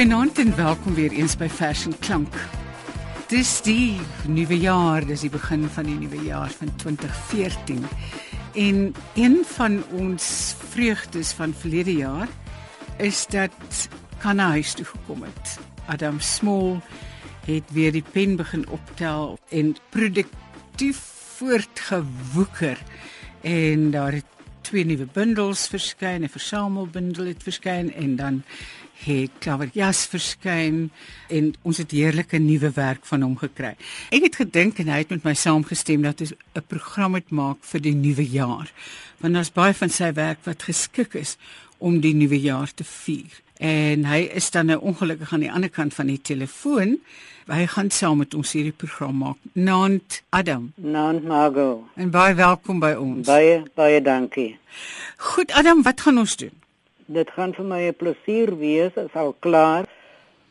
Goeienaand en welkom weer eens by Vers en Klank. Dis die nuwe jaar, dis die begin van die nuwe jaar van 2014. En een van ons vreugdes van verlede jaar is dat Kana huis toe gekom het. Adam Small het weer die pen begin optel en produktief voortgewoeker en daar het twee nuwe bundels verskyn, 'n versamelbundel het verskyn en dan het Klaver Jas verskyn en ons het heerlike nuwe werk van hom gekry. Ek het gedink en hy het met my saamgestem dat ons 'n program moet maak vir die nuwe jaar. Want daar's baie van sy werk wat geskik is om die nuwe jaar te vier. En hy is dan nou ongelukkig aan die ander kant van die telefoon. Hy gaan saam met ons hierdie program maak. Nant Adam. Nant Margo. En baie welkom by ons. Baie baie dankie. Goed Adam, wat gaan ons doen? Dit gaan vir my 'n plesier wees as al klaar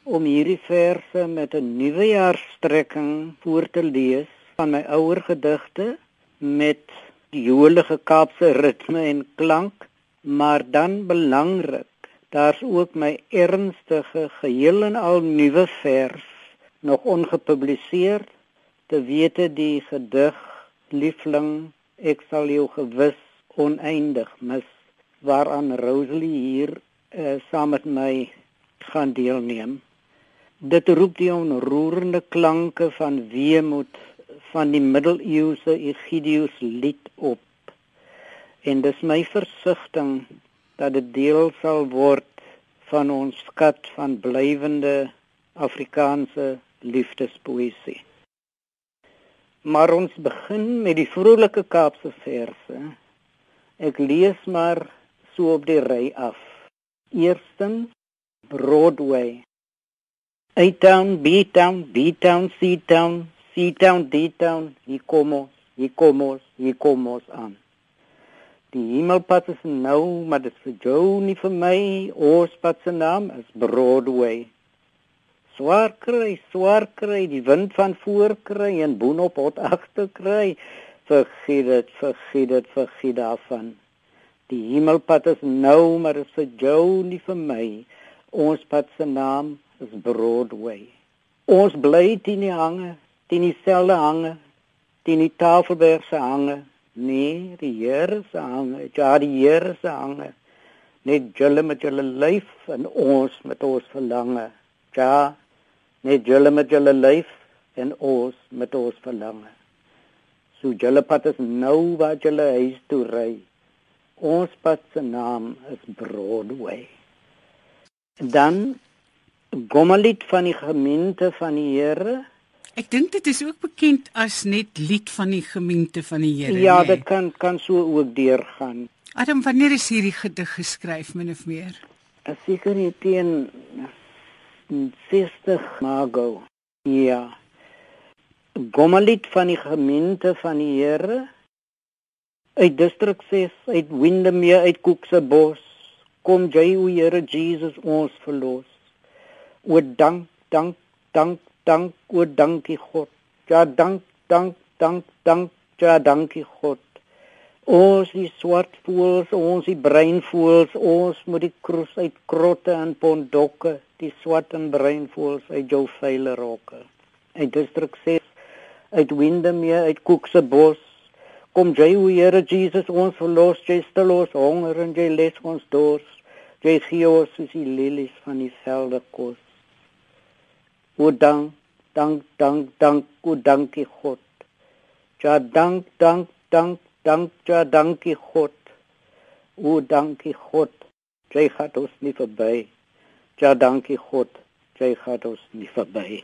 om hierdie verse met 'n nuwejaarsstrekking voor te lees van my ouer gedigte met die jolige Kaapse ritme en klank, maar dan belangrik, daar's ook my ernstige geheel en al nuwe vers nog ongepubliseer te wete die gedig liefling ek sal jou gewis oneindig mis waaraan Rosalie hier uh, saam met my gaan deelneem. Dit roep die onroerende klanke van weemoed van die middeleeuse Egidius lied op. En dis my versigtiging dat dit deel sal word van ons skat van blywende Afrikaanse liefdespoesie. Maar ons begin met die vrolike Kaapse verse. Ek lees maar so op die ry af. Eerstens Broadway. A-town, B-town, B-town, C-town, C-town, D-town, hier kom ons, hier kom ons, hier kom ons aan. Die hemelpad is nou, maar dit is vir jou nie vir my. Ons pad se naam is Broadway. Swaar kry, swaar kry, die wind van voor kry en boonop hot agter kry. Vergiet dit, vergiet dit, vergiet daarvan. Die hemelpad is nou, maar is vir jou nie vir my. Ons pad se naam is Broadway. Ons bly teen die hange, teen dieselfde hange, teen die Tafelberg se hange. Nee, die Here se hange, ja die Here se hange. Net julle met julle lyf en ons met ons verlange. Ja, net julle met julle lyf en ons met ons verlange. So julle pad is nou waar julle huis toe ry. Ons pad se naam is Broadway. Dan Gomalit van die gemeente van die Here. Ek dink dit is ook bekend as net lied van die gemeente van die Here. Ja, nee. dit kan kan so ook deurgaan. Adam, wanneer is hierdie gedig geskryf min of meer? Seker nie teen 60 Mago. Ja. Gomalit van die gemeente van die Here uit distrik 6 uit Windermere uit Koeksebos kom jy o Here Jesus ons verlos o dank dank dank dank o dankie God ja dank dank dank dank ja dankie God ons die swart voels ons die bruin voels ons moet die kruis uit krotte en pondokke die swart en bruin voels uit jou veile rokke uit distrik 6 uit Windermere uit Koeksebos Kom jy o Here Jesus ons verlos, jy stil ons honger en jy les ons dors. Jy gee ons soos die lelies van die velde kos. O dank, dank, dank, dank, o dankie God. Ja dank, dank, dank, dank, ja dankie God. O dankie God. Jy het ons nie verby. Ja dankie God. Jy het ons nie verby.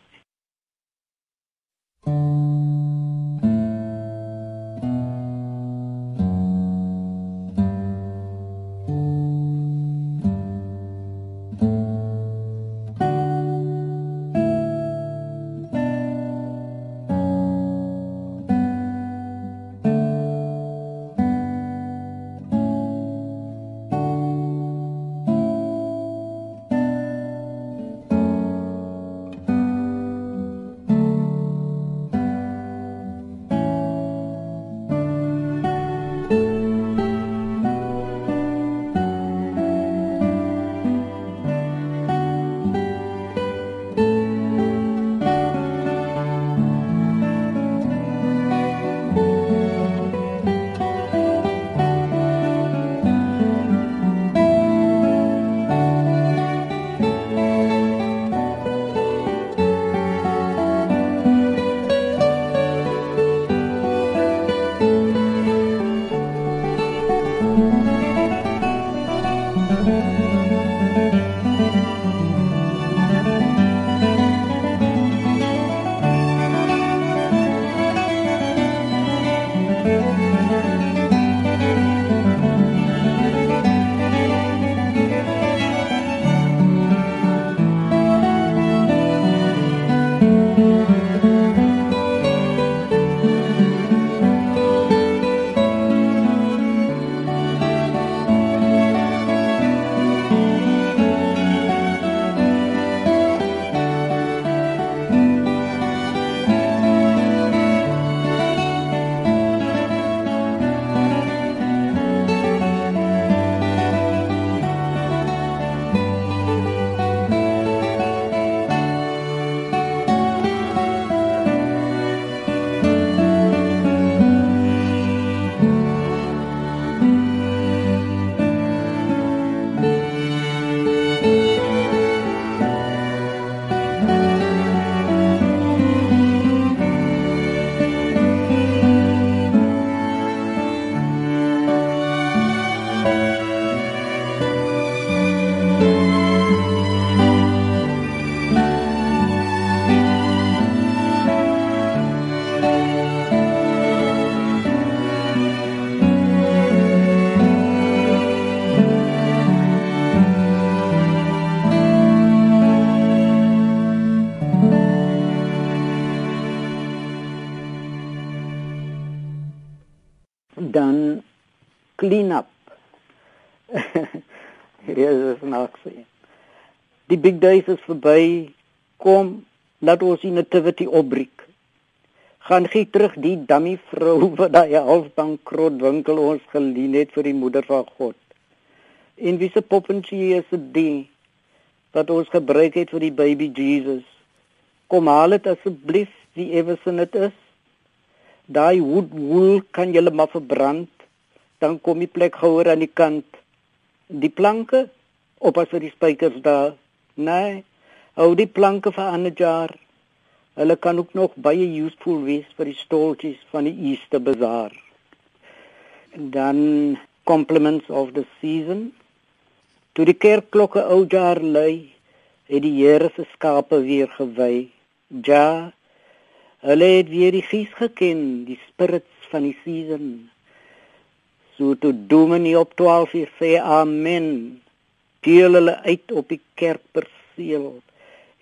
Dan clean up. Hier is snaakse. Die big days is verby. Kom, laat ons die nativity opbreek. Gaan gee terug die dummy vrou wat daai halfbankrot winkel ons geleen het vir die moeder van God. En wie se poppentjie is dit wat ons gebruik het vir die baby Jesus? Kom haal dit asseblief wie ewersin dit is. Daai wood wool kan jy maar verbrand. Dan kom die plek gehoor aan die kant. Die planke op as vir die spykers daar. Nee. Hou die planke vir 'n jaar. Hulle kan ook nog baie useful wees vir die stoltjies van die Easter bazaar. Dan compliments of the season. Toe die kerkklokke ou jaar lui, het die Here se skape weer gewy. Ja. Hulle het weer die gees geken, die spirits van die season. So toe Dominee op 12 uur sê amen. Deel hulle uit op die kerkperseel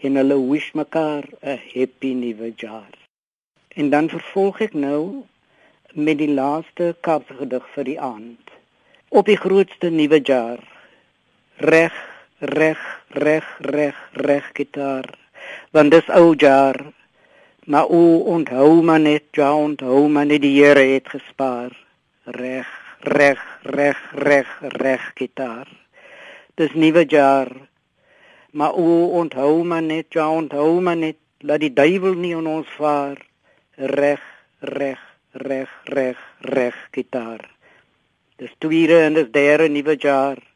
en hulle wish mekaar 'n happy nuwe jaar. En dan vervolg ek nou met die laaste Kaapse gedig vir die aand. Op die grootste nuwe jaar. Reg, reg, reg, reg, reg gitaar. Want dis ou jaar. Maar o onthou maar net, ja onthou maar net die Here het gespaar. Reg, reg, reg, reg, reg gitaar. Dis nuwe jaar. Maar o onthou maar net, ja onthou maar net, laat die duiwel nie in ons vaar. Reg, reg, reg, reg, reg gitaar. Dis tweede en dis derde nuwe jaar.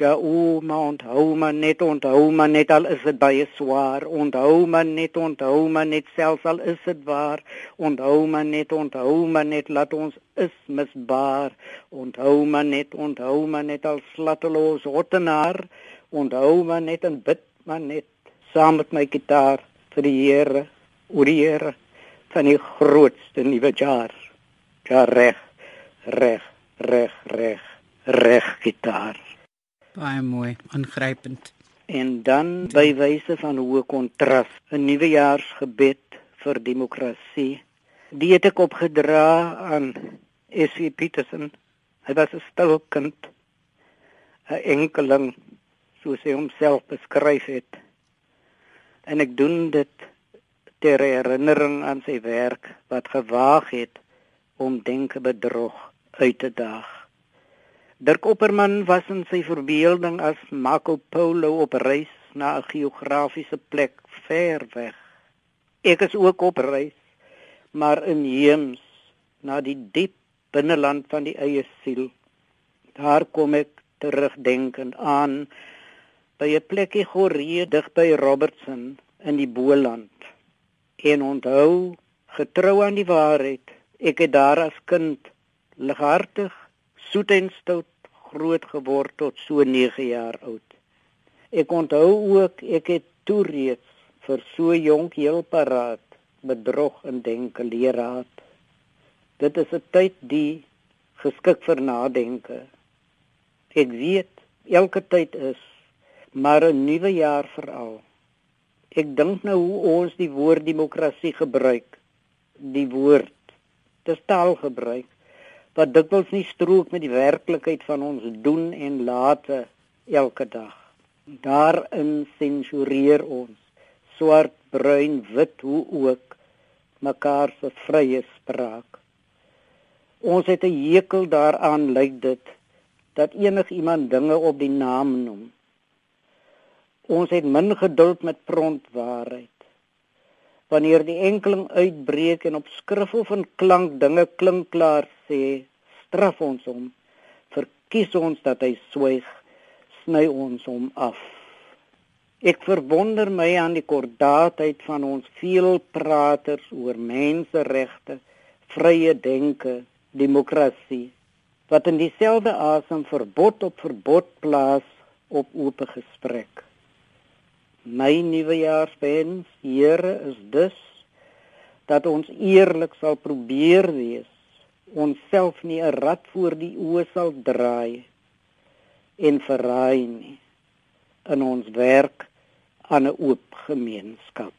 Ja, o, maar onthou maar net, onthou maar net al is dit baie swaar. Onthou maar net, onthou maar net selfs al is dit waar. Onthou maar net, onthou maar net laat ons is misbaar. Onthou maar net, onthou maar net al slatteloos hottenaar. Onthou maar net en bid maar net saam met my gitaar vir die Here, oor die Here van die grootste nuwe jaar. Ja reg, reg, reg, reg, reg gitaar. Baie mooi, aangrypend. En dan by wyse van hoë kontras, 'n nuwejaarsgebed vir demokrasie. Dit het ek opgedra aan S.C. Peterson. Hy was 'n stil kind, 'n enkeling soos hy homself beskryf het. En ek doen dit ter herinnering aan sy werk wat gewaag het om denke bedrog uit te daag. Dirk Opperman was in sy verbeelding as Marco Polo op reis na 'n geografiese plek ver weg. Ek is ook op reis, maar in heems na die diep binneland van die eie siel. Daar kom ek terugdenkend aan by 'n plekkie Goree dig by Robertson in die Boland. En onthou, getrou aan die waarheid, ek het daar as kind lighartig soet en stout groot geword tot so 9 jaar oud. Ek onthou ook ek het toe reeds vir so jonk heel paraat bedrog en denke leraad. Dit is 'n tyd die geskik vir nadenke. Ek weet elke tyd is maar 'n nuwe jaar veral. Ek dink nou hoe ons die woord demokrasie gebruik. Die woord. Dis taalgebruik wat dikwels nie strook met die werklikheid van ons doen en late elke dag. Daarin sensureer ons swart, bruin, wit hoe ook mekaar se vrye spraak. Ons het 'n hekel daaraan lyk dit dat enigiemand dinge op die naam noem. Ons het min geduld met prontwaarheid. Wanneer die enkeling uitbreek en op skrif of in klank dinge klink klaar sê, straf ons hom, verkies ons dat hy swyg, sny ons hom af. Ek verwonder my aan die kordaatheid van ons veelpraters oor menseregte, vrye denke, demokrasie wat in dieselfde asem verbod op verbod plaas op oop gesprek. My nuwejaarswens, Here, is dus dat ons eerlik sal probeer wees, onsself nie 'n rad voor die oë sal draai en verraai nie in ons werk aan 'n oop gemeenskap.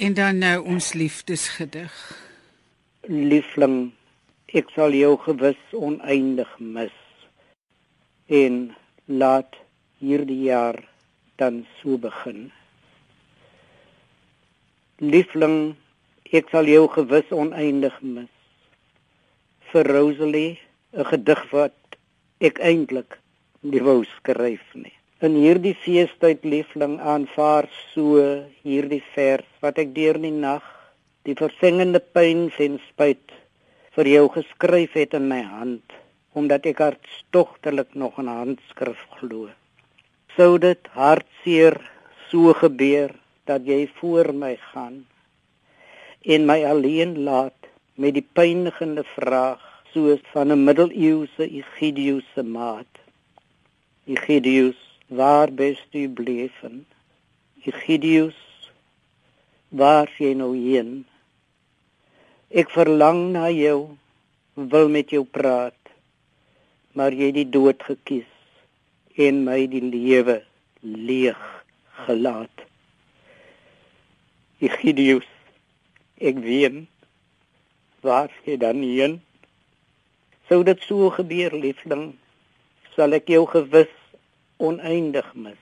En dan nou ons liefdesgedig. Liefling, ek sal jou gewis oneindig mis. En laat hierdie jaar dan so begin. Liefling, ek sal jou gewis oneindig mis. Vir Rosalie, 'n gedig wat ek eintlik nie wou skryf nie. In hierdie feestyd liefling aanvaar so hierdie vers wat ek deur die nag die versengende pyn en spyt vir jou geskryf het in my hand omdat ek hartstogtelik nog 'n handskrif glo. Sou dit hartseer so gebeur dat jy voor my gaan en my alleen laat met die pynigende vraag soos van 'n middeleeuse Egidius se maat. Egidius waar best u bleven? Egidius, waar is jy nou heen? Ek verlang na jou, wil met jou praat, maar het die dood gekies en my die lewe leeg gelaat. Egidius, ek ween, waar is jy dan heen? Sou dit so gebeur, liefling, sal ek jou gewis oneindig mis.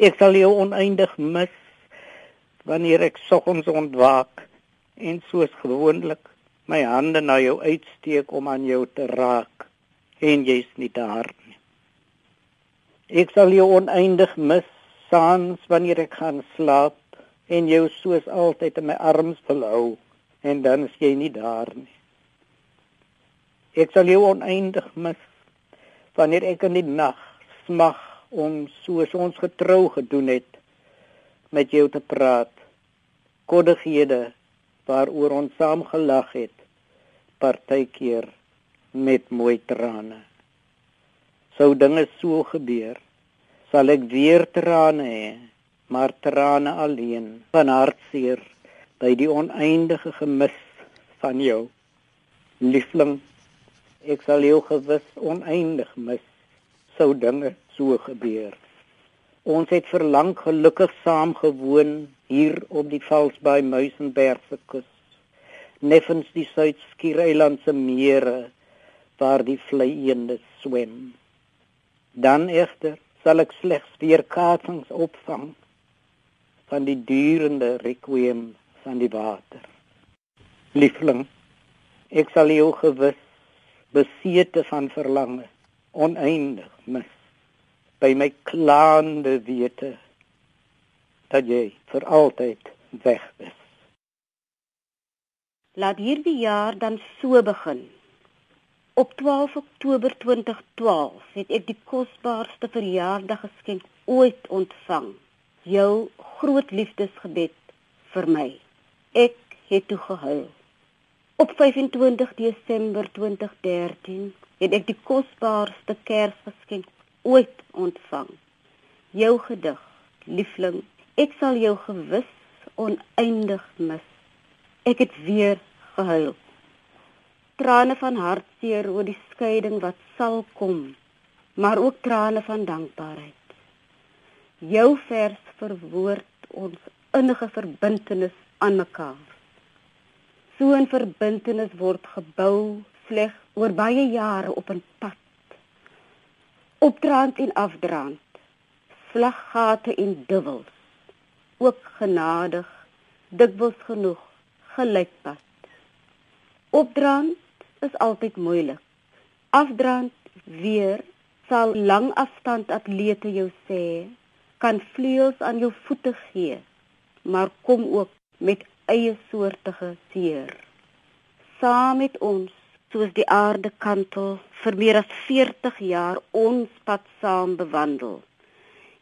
Ek sal jou oneindig mis wanneer ek soggens ontwaak en soos gewoonlik my hande na jou uitsteek om aan jou te raak en jy's nie daar nie. Ek sal jou oneindig mis saans wanneer ek gaan slaap en jou soos altyd in my arms wil hou en dan is jy nie daar nie. Ek sal jou oneindig mis wanneer ek in die nag smag om soos ons getrou gedoen het met jou te praat koddighede waaroor ons saam gelag het partykeer met mooi trane. Sou dinge so gebeur sal ek weer trane hê maar trane alleen van hartseer by die oneindige gemis van jou liefling ek sal jou gewis oneindig mis sou dinge so gebeur. Ons het vir lank gelukkig saam gewoon hier op die Valsbaai Muizenberg se kus neffens die Suid-Skiereilandse mere waar die vleieende swem. Dan egter sal ek slegs weer kaartings opvang van die durende requiem van die water. Liefling ek sal jou gewis besete van verlange oneindig mis. By my klaande wete dat jy vir altyd weg is. Laat hierdie jaar dan so begin. Op 12 Oktober 2012 het ek die kosbaarste verjaardaggeskenk ooit ontvang. Jou groot liefdesgebed vir my. Ek het toe gehuil Op 25 Desember 2013 het ek die kosbaarste Kersgeskenk ooit ontvang. Jou gedig, liefling, ek sal jou gewis oneindig mis. Ek het weer gehuil. Trane van hartseer oor die skeiding wat sal kom, maar ook trane van dankbaarheid. Jou vers verwoord ons innige verbintenis aan mekaar so 'n verbintenis word gebou vleg oor baie jare op 'n pad. Opdraand en afdraand. Slaggate en duwels. Ook genadig, dikwels genoeg gelykpad. Opdraand is altyd moeilik. Afdraand weer sal lang afstand atlete jou sê kan vleuels aan jou voete gee, maar kom ook met eie soortige seer. Saam met ons, soos die aarde kantel, vir meer as 40 jaar ons pad saam bewandel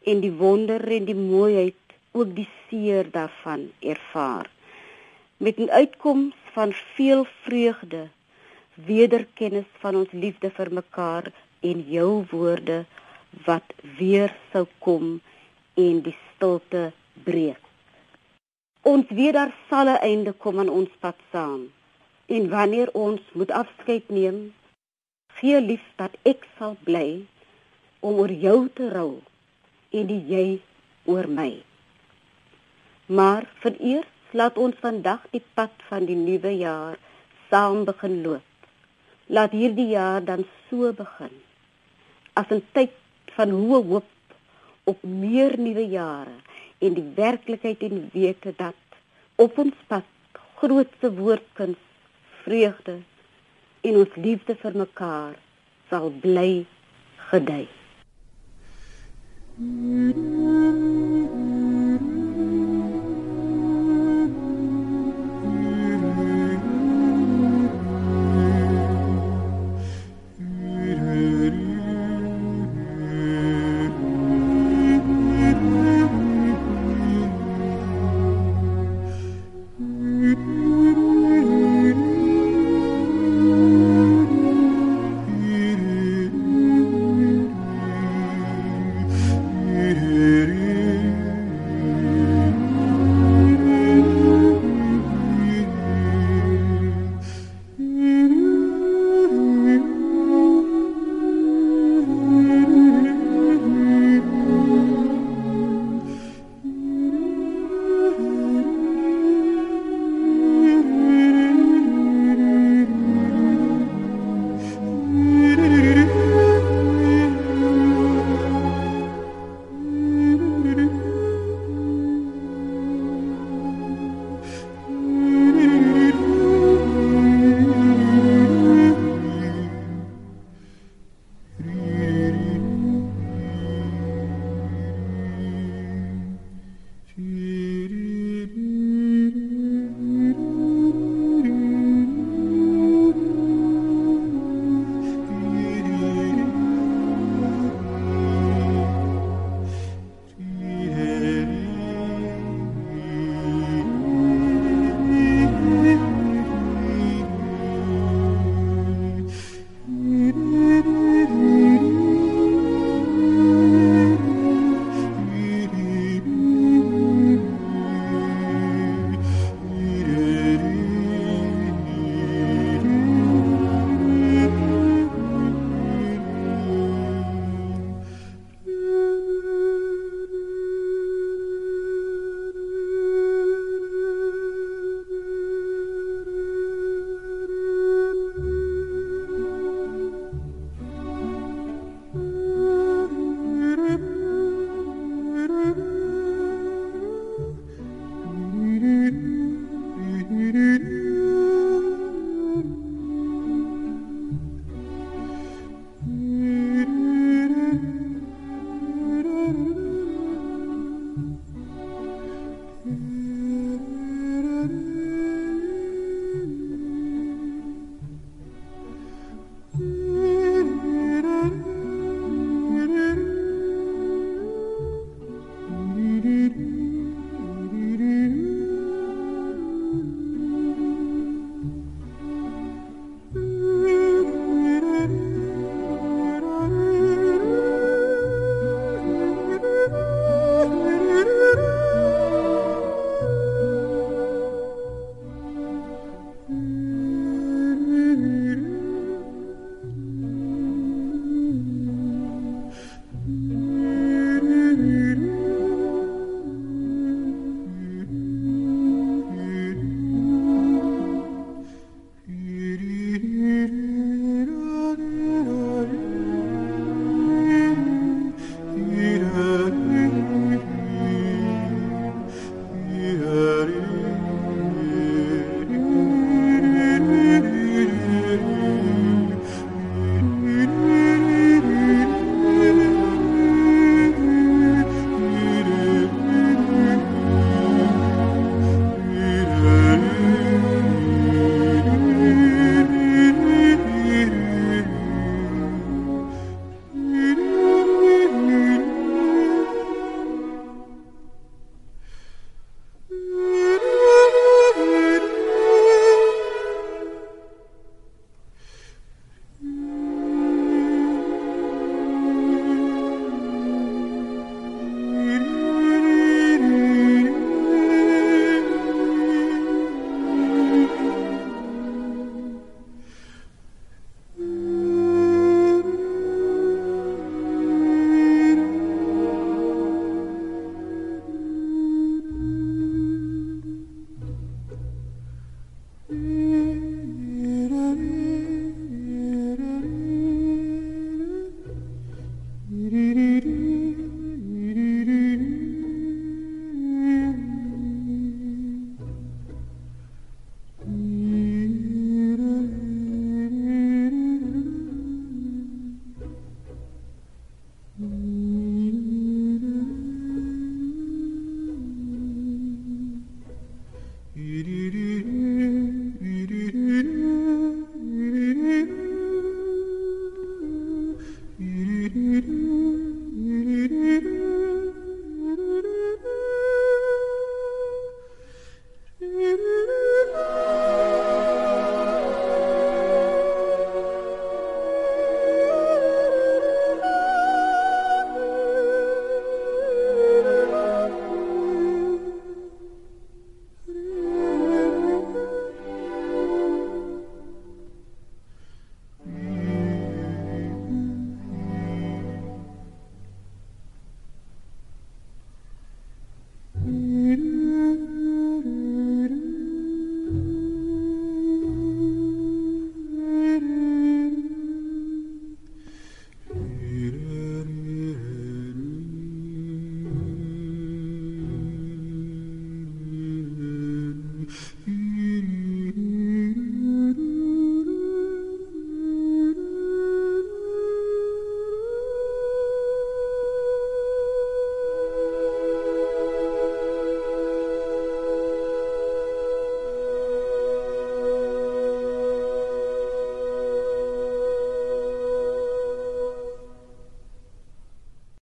en die wonder en die mooiheid ook die seer daarvan ervaar. Met 'n uitkoms van veel vreugde, wederkennis van ons liefde vir mekaar en jou woorde wat weer sou kom en die stilte breek. Ons weet daar sal 'n einde kom aan ons pad saam. En wanneer ons moet afskeid neem, gee lief dat ek sal bly om oor jou te rou en die jy oor my. Maar vereers laat ons vandag die pad van die nuwe jaar saam begin loop. Laat hierdie jaar dan so begin. As 'n tyd van hoë hoop op meer nuwe jare en die werklikheid en wete dat op ons pad grootste woordkuns, vreugde en ons liefde vir mekaar sal bly gedei. Mm -hmm.